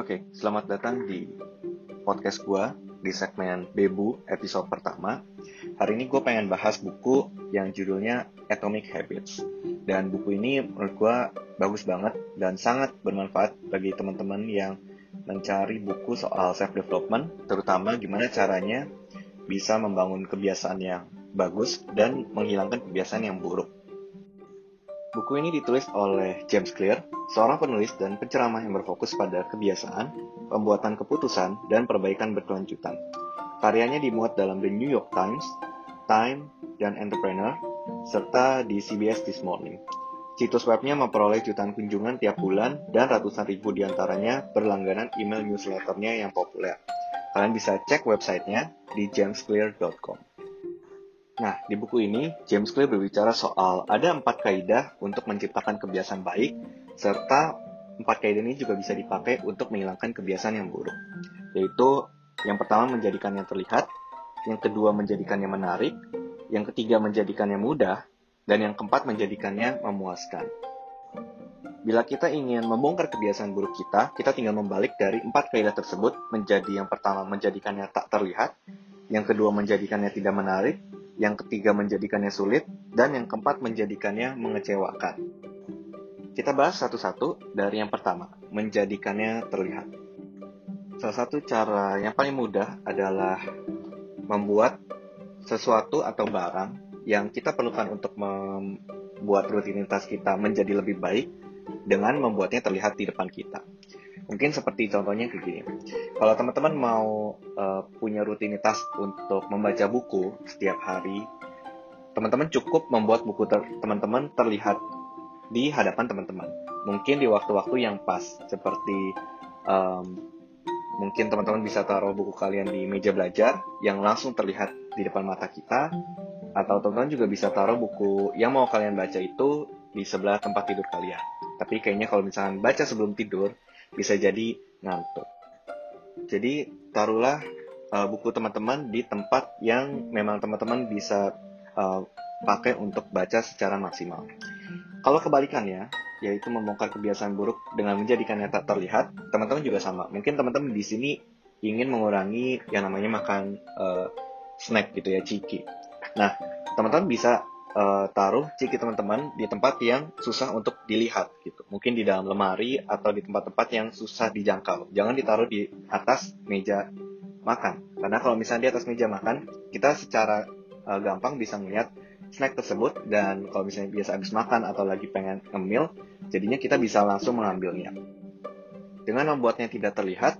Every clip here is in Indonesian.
Oke, selamat datang di podcast gue di segmen Bebu episode pertama. Hari ini gue pengen bahas buku yang judulnya Atomic Habits. Dan buku ini menurut gue bagus banget dan sangat bermanfaat bagi teman-teman yang mencari buku soal self-development, terutama gimana caranya bisa membangun kebiasaan yang bagus dan menghilangkan kebiasaan yang buruk. Buku ini ditulis oleh James Clear, seorang penulis dan penceramah yang berfokus pada kebiasaan, pembuatan keputusan, dan perbaikan berkelanjutan. Karyanya dimuat dalam The New York Times, Time, dan Entrepreneur, serta di CBS This Morning. Situs webnya memperoleh jutaan kunjungan tiap bulan dan ratusan ribu di antaranya berlangganan email newsletternya yang populer. Kalian bisa cek websitenya di jamesclear.com. Nah, di buku ini, James Clear berbicara soal ada empat kaidah untuk menciptakan kebiasaan baik, serta empat kaidah ini juga bisa dipakai untuk menghilangkan kebiasaan yang buruk. Yaitu, yang pertama menjadikannya terlihat, yang kedua menjadikannya menarik, yang ketiga menjadikannya mudah, dan yang keempat menjadikannya memuaskan. Bila kita ingin membongkar kebiasaan buruk kita, kita tinggal membalik dari empat kaidah tersebut menjadi yang pertama menjadikannya tak terlihat, yang kedua menjadikannya tidak menarik, yang ketiga menjadikannya sulit, dan yang keempat menjadikannya mengecewakan. Kita bahas satu-satu dari yang pertama, menjadikannya terlihat. Salah satu cara yang paling mudah adalah membuat sesuatu atau barang yang kita perlukan untuk membuat rutinitas kita menjadi lebih baik dengan membuatnya terlihat di depan kita. Mungkin seperti contohnya kayak gini. Kalau teman-teman mau uh, punya rutinitas untuk membaca buku setiap hari, teman-teman cukup membuat buku ter teman-teman terlihat di hadapan teman-teman. Mungkin di waktu-waktu yang pas, seperti um, mungkin teman-teman bisa taruh buku kalian di meja belajar yang langsung terlihat di depan mata kita, atau teman-teman juga bisa taruh buku yang mau kalian baca itu di sebelah tempat tidur kalian. Tapi kayaknya kalau misalnya baca sebelum tidur, bisa jadi ngantuk. Jadi taruhlah uh, buku teman-teman di tempat yang memang teman-teman bisa uh, pakai untuk baca secara maksimal. Kalau kebalikannya, yaitu membongkar kebiasaan buruk dengan menjadikannya tak terlihat, teman-teman juga sama. Mungkin teman-teman di sini ingin mengurangi yang namanya makan uh, snack gitu ya, ciki. Nah, teman-teman bisa uh, taruh ciki teman-teman di tempat yang susah untuk dilihat gitu. Mungkin di dalam lemari atau di tempat-tempat yang susah dijangkau. Jangan ditaruh di atas meja makan. Karena kalau misalnya di atas meja makan, kita secara uh, gampang bisa melihat snack tersebut dan kalau misalnya biasa habis makan atau lagi pengen ngemil, jadinya kita bisa langsung mengambilnya. Dengan membuatnya tidak terlihat,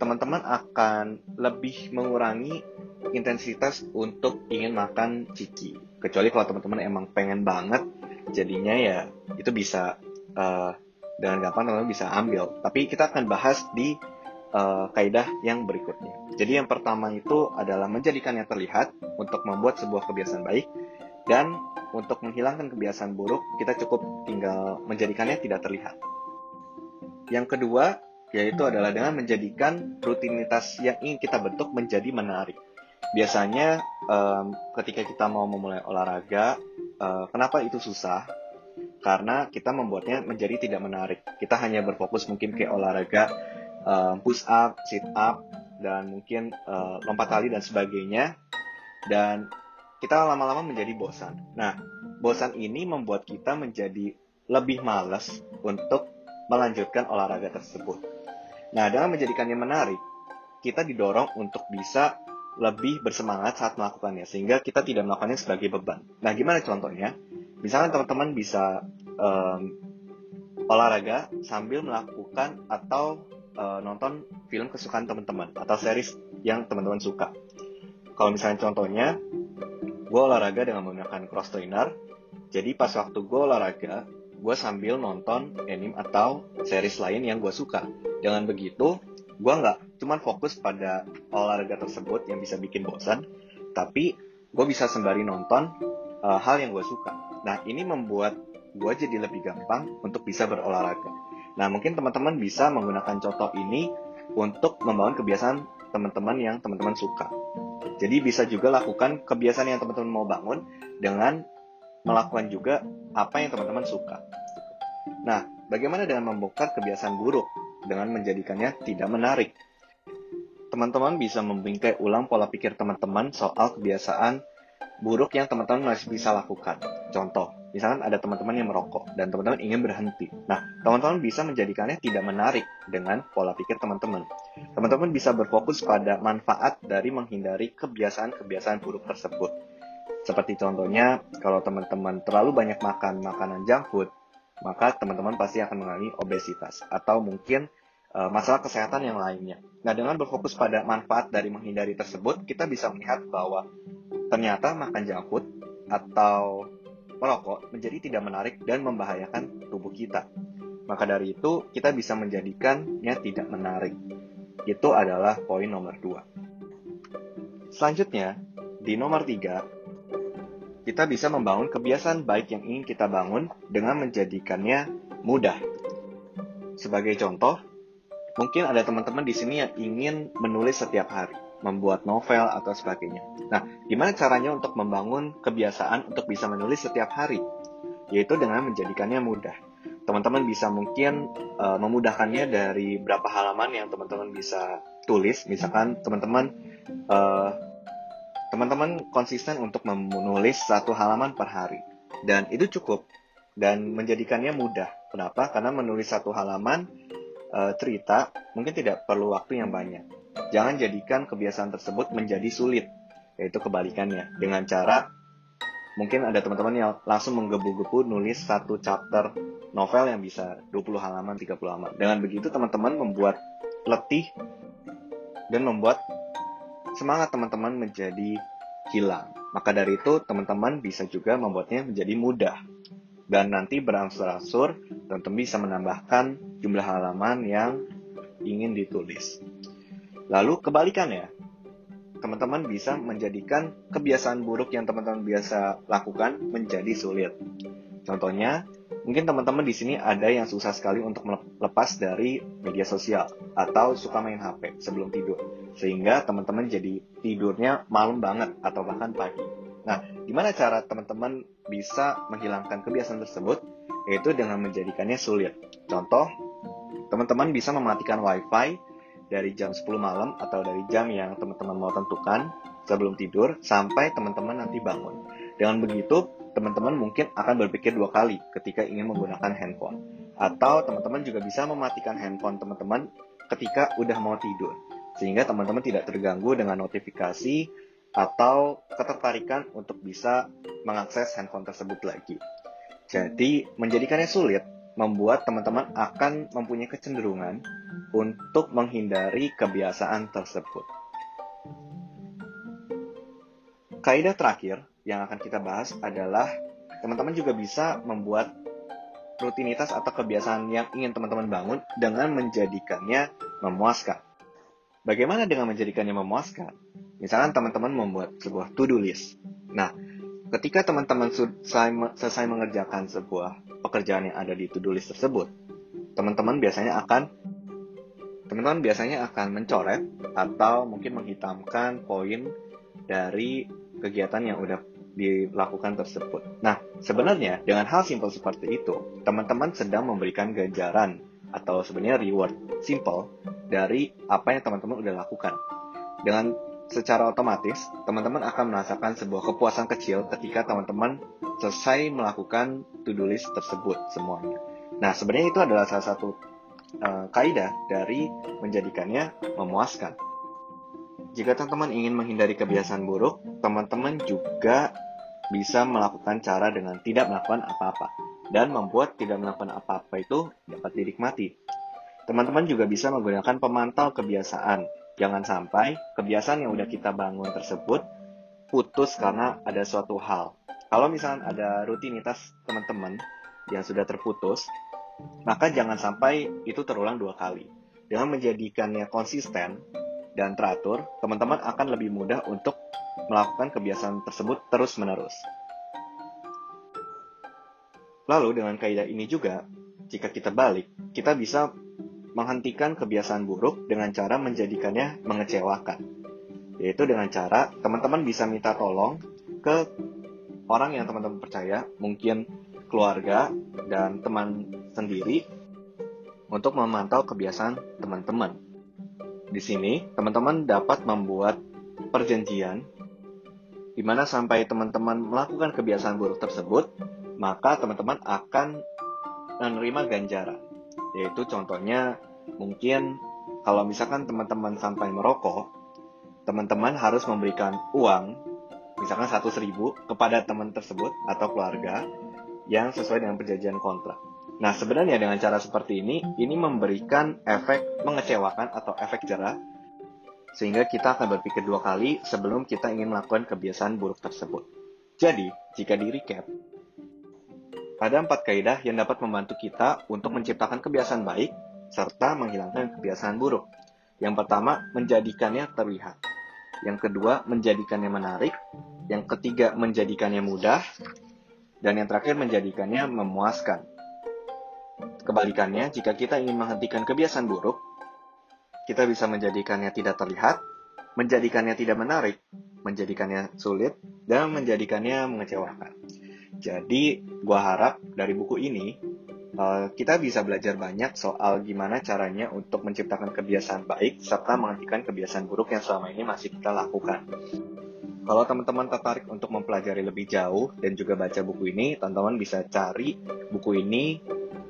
teman-teman akan lebih mengurangi intensitas untuk ingin makan ciki kecuali kalau teman-teman emang pengen banget jadinya ya itu bisa uh, dengan gampang teman-teman bisa ambil. Tapi kita akan bahas di uh, kaidah yang berikutnya. Jadi yang pertama itu adalah menjadikannya terlihat untuk membuat sebuah kebiasaan baik. Dan untuk menghilangkan kebiasaan buruk kita cukup tinggal menjadikannya tidak terlihat. Yang kedua yaitu adalah dengan menjadikan rutinitas yang ingin kita bentuk menjadi menarik biasanya um, ketika kita mau memulai olahraga, uh, kenapa itu susah? Karena kita membuatnya menjadi tidak menarik. Kita hanya berfokus mungkin ke olahraga um, push up, sit up, dan mungkin uh, lompat tali dan sebagainya. Dan kita lama-lama menjadi bosan. Nah, bosan ini membuat kita menjadi lebih malas untuk melanjutkan olahraga tersebut. Nah, dengan menjadikannya menarik, kita didorong untuk bisa lebih bersemangat saat melakukannya sehingga kita tidak melakukannya sebagai beban. Nah, gimana contohnya? Misalnya teman-teman bisa um, olahraga sambil melakukan atau uh, nonton film kesukaan teman-teman atau series yang teman-teman suka. Kalau misalnya contohnya, gue olahraga dengan menggunakan cross trainer. Jadi pas waktu gue olahraga, gue sambil nonton anime atau series lain yang gue suka. Dengan begitu, gue nggak cuman fokus pada olahraga tersebut yang bisa bikin bosan tapi gue bisa sembari nonton uh, hal yang gue suka. Nah ini membuat gue jadi lebih gampang untuk bisa berolahraga. Nah mungkin teman-teman bisa menggunakan contoh ini untuk membangun kebiasaan teman-teman yang teman-teman suka. Jadi bisa juga lakukan kebiasaan yang teman-teman mau bangun dengan melakukan juga apa yang teman-teman suka. Nah, bagaimana dengan membongkar kebiasaan buruk dengan menjadikannya tidak menarik. Teman-teman bisa membingkai ulang pola pikir teman-teman soal kebiasaan buruk yang teman-teman masih bisa lakukan. Contoh, misalkan ada teman-teman yang merokok dan teman-teman ingin berhenti. Nah, teman-teman bisa menjadikannya tidak menarik dengan pola pikir teman-teman. Teman-teman bisa berfokus pada manfaat dari menghindari kebiasaan-kebiasaan buruk tersebut. Seperti contohnya, kalau teman-teman terlalu banyak makan makanan junk food, maka teman-teman pasti akan mengalami obesitas atau mungkin uh, masalah kesehatan yang lainnya. Nah, dengan berfokus pada manfaat dari menghindari tersebut, kita bisa melihat bahwa ternyata makan food atau merokok menjadi tidak menarik dan membahayakan tubuh kita. Maka dari itu, kita bisa menjadikannya tidak menarik. Itu adalah poin nomor dua. Selanjutnya, di nomor tiga, kita bisa membangun kebiasaan baik yang ingin kita bangun dengan menjadikannya mudah. Sebagai contoh, mungkin ada teman-teman di sini yang ingin menulis setiap hari membuat novel atau sebagainya. Nah, gimana caranya untuk membangun kebiasaan untuk bisa menulis setiap hari? Yaitu dengan menjadikannya mudah. Teman-teman bisa mungkin uh, memudahkannya dari berapa halaman yang teman-teman bisa tulis. Misalkan teman-teman uh, teman-teman konsisten untuk menulis satu halaman per hari. Dan itu cukup. Dan menjadikannya mudah. Kenapa? Karena menulis satu halaman uh, cerita mungkin tidak perlu waktu yang banyak Jangan jadikan kebiasaan tersebut menjadi sulit, yaitu kebalikannya. Dengan cara, mungkin ada teman-teman yang langsung menggebu-gebu nulis satu chapter novel yang bisa 20 halaman, 30 halaman. Dengan begitu teman-teman membuat letih dan membuat semangat teman-teman menjadi hilang. Maka dari itu teman-teman bisa juga membuatnya menjadi mudah. Dan nanti berangsur-angsur teman-teman bisa menambahkan jumlah halaman yang ingin ditulis. Lalu kebalikannya, teman-teman bisa menjadikan kebiasaan buruk yang teman-teman biasa lakukan menjadi sulit. Contohnya, mungkin teman-teman di sini ada yang susah sekali untuk melepas dari media sosial atau suka main HP sebelum tidur, sehingga teman-teman jadi tidurnya malam banget atau bahkan pagi. Nah, gimana cara teman-teman bisa menghilangkan kebiasaan tersebut? Yaitu dengan menjadikannya sulit. Contoh, teman-teman bisa mematikan WiFi dari jam 10 malam atau dari jam yang teman-teman mau tentukan sebelum tidur sampai teman-teman nanti bangun. Dengan begitu, teman-teman mungkin akan berpikir dua kali ketika ingin menggunakan handphone. Atau teman-teman juga bisa mematikan handphone teman-teman ketika udah mau tidur. Sehingga teman-teman tidak terganggu dengan notifikasi atau ketertarikan untuk bisa mengakses handphone tersebut lagi. Jadi, menjadikannya sulit membuat teman-teman akan mempunyai kecenderungan untuk menghindari kebiasaan tersebut. Kaidah terakhir yang akan kita bahas adalah teman-teman juga bisa membuat rutinitas atau kebiasaan yang ingin teman-teman bangun dengan menjadikannya memuaskan. Bagaimana dengan menjadikannya memuaskan? Misalkan teman-teman membuat sebuah to-do list. Nah, ketika teman-teman selesai mengerjakan sebuah pekerjaan yang ada di to-do list tersebut, teman-teman biasanya akan teman-teman biasanya akan mencoret atau mungkin menghitamkan poin dari kegiatan yang udah dilakukan tersebut. Nah, sebenarnya dengan hal simpel seperti itu, teman-teman sedang memberikan ganjaran atau sebenarnya reward simple dari apa yang teman-teman udah lakukan. Dengan secara otomatis, teman-teman akan merasakan sebuah kepuasan kecil ketika teman-teman selesai melakukan to-do list tersebut semuanya. Nah, sebenarnya itu adalah salah satu uh, kaidah dari menjadikannya memuaskan. Jika teman-teman ingin menghindari kebiasaan buruk, teman-teman juga bisa melakukan cara dengan tidak melakukan apa-apa dan membuat tidak melakukan apa-apa itu dapat dinikmati. Teman-teman juga bisa menggunakan pemantau kebiasaan. Jangan sampai kebiasaan yang udah kita bangun tersebut putus karena ada suatu hal. Kalau misalnya ada rutinitas teman-teman yang sudah terputus, maka jangan sampai itu terulang dua kali. Dengan menjadikannya konsisten dan teratur, teman-teman akan lebih mudah untuk melakukan kebiasaan tersebut terus-menerus. Lalu dengan kaidah ini juga, jika kita balik, kita bisa menghentikan kebiasaan buruk dengan cara menjadikannya mengecewakan. Yaitu dengan cara teman-teman bisa minta tolong ke orang yang teman-teman percaya, mungkin keluarga dan teman sendiri untuk memantau kebiasaan teman-teman. Di sini, teman-teman dapat membuat perjanjian di mana sampai teman-teman melakukan kebiasaan buruk tersebut, maka teman-teman akan menerima ganjaran. Yaitu contohnya mungkin kalau misalkan teman-teman sampai merokok, teman-teman harus memberikan uang, misalkan 100 ribu kepada teman tersebut atau keluarga yang sesuai dengan perjanjian kontrak. Nah, sebenarnya dengan cara seperti ini, ini memberikan efek mengecewakan atau efek jerah sehingga kita akan berpikir dua kali sebelum kita ingin melakukan kebiasaan buruk tersebut. Jadi, jika di recap, ada empat kaidah yang dapat membantu kita untuk menciptakan kebiasaan baik serta menghilangkan kebiasaan buruk. Yang pertama, menjadikannya terlihat. Yang kedua, menjadikannya menarik. Yang ketiga, menjadikannya mudah. Dan yang terakhir, menjadikannya memuaskan. Kebalikannya, jika kita ingin menghentikan kebiasaan buruk, kita bisa menjadikannya tidak terlihat, menjadikannya tidak menarik, menjadikannya sulit, dan menjadikannya mengecewakan. Jadi, gua harap dari buku ini uh, kita bisa belajar banyak soal gimana caranya untuk menciptakan kebiasaan baik serta menghentikan kebiasaan buruk yang selama ini masih kita lakukan. Kalau teman-teman tertarik untuk mempelajari lebih jauh dan juga baca buku ini, teman-teman bisa cari buku ini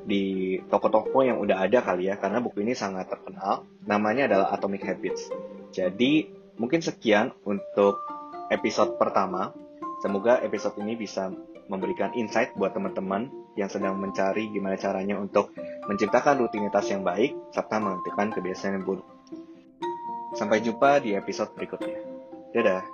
di toko-toko yang udah ada kali ya karena buku ini sangat terkenal namanya adalah Atomic Habits. Jadi mungkin sekian untuk episode pertama. Semoga episode ini bisa memberikan insight buat teman-teman yang sedang mencari gimana caranya untuk menciptakan rutinitas yang baik serta menghentikan kebiasaan yang buruk. Sampai jumpa di episode berikutnya. Dadah